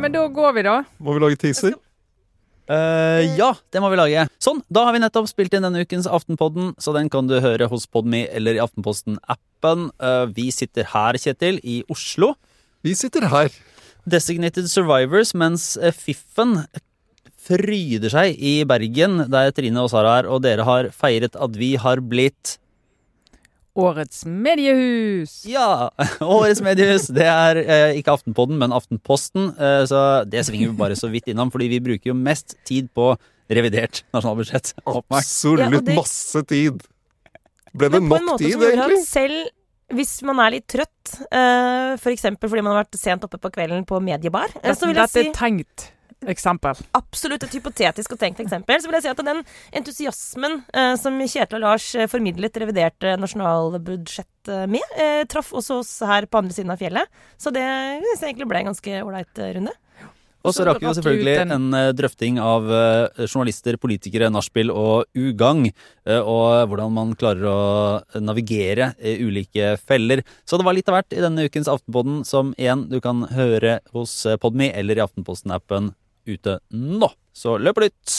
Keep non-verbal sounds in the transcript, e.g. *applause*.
men da går vi, da. Må vi lage teaser? Uh, ja, det må vi lage. Sånn, da har vi nettopp spilt inn denne ukens Aftenpodden, så den kan du høre hos Podme eller i Aftenposten-appen. Uh, vi sitter her, Kjetil, i Oslo. Vi sitter her. Designated Survivors, mens Fiffen fryder seg i Bergen, der Trine og Sara er, og dere har feiret at vi har blitt Årets mediehus. Ja! *laughs* Årets mediehus. Det er eh, ikke Aftenpodden, men Aftenposten. Eh, så det svinger vi bare så vidt innom, fordi vi bruker jo mest tid på revidert nasjonalbudsjett. *laughs* Absolutt Ja, det- masse tid. Ble det Men på en nok måte tid, som egentlig? at selv hvis man er litt trøtt, uh, f.eks. fordi man har vært sent oppe på kvelden på mediebar, eh, så vil jeg si tenkt eksempel. absolutt et hypotetisk og tenkt eksempel, så vil jeg si at den entusiasmen eh, som Kjetil og Lars eh, formidlet revidert eh, nasjonalbudsjett eh, med, eh, traff også oss her på andre siden av fjellet. Så det synes jeg egentlig ble en ganske ålreit runde. Og så rakk vi jo selvfølgelig en- drøfting av journalister, politikere, nachspiel og ugagn. Og hvordan man klarer å navigere i ulike feller. Så det var litt av hvert i denne ukens Aftenpodden, som igjen du kan høre hos Podme eller i Aftenposten-appen ute nå. Så løp og lytt!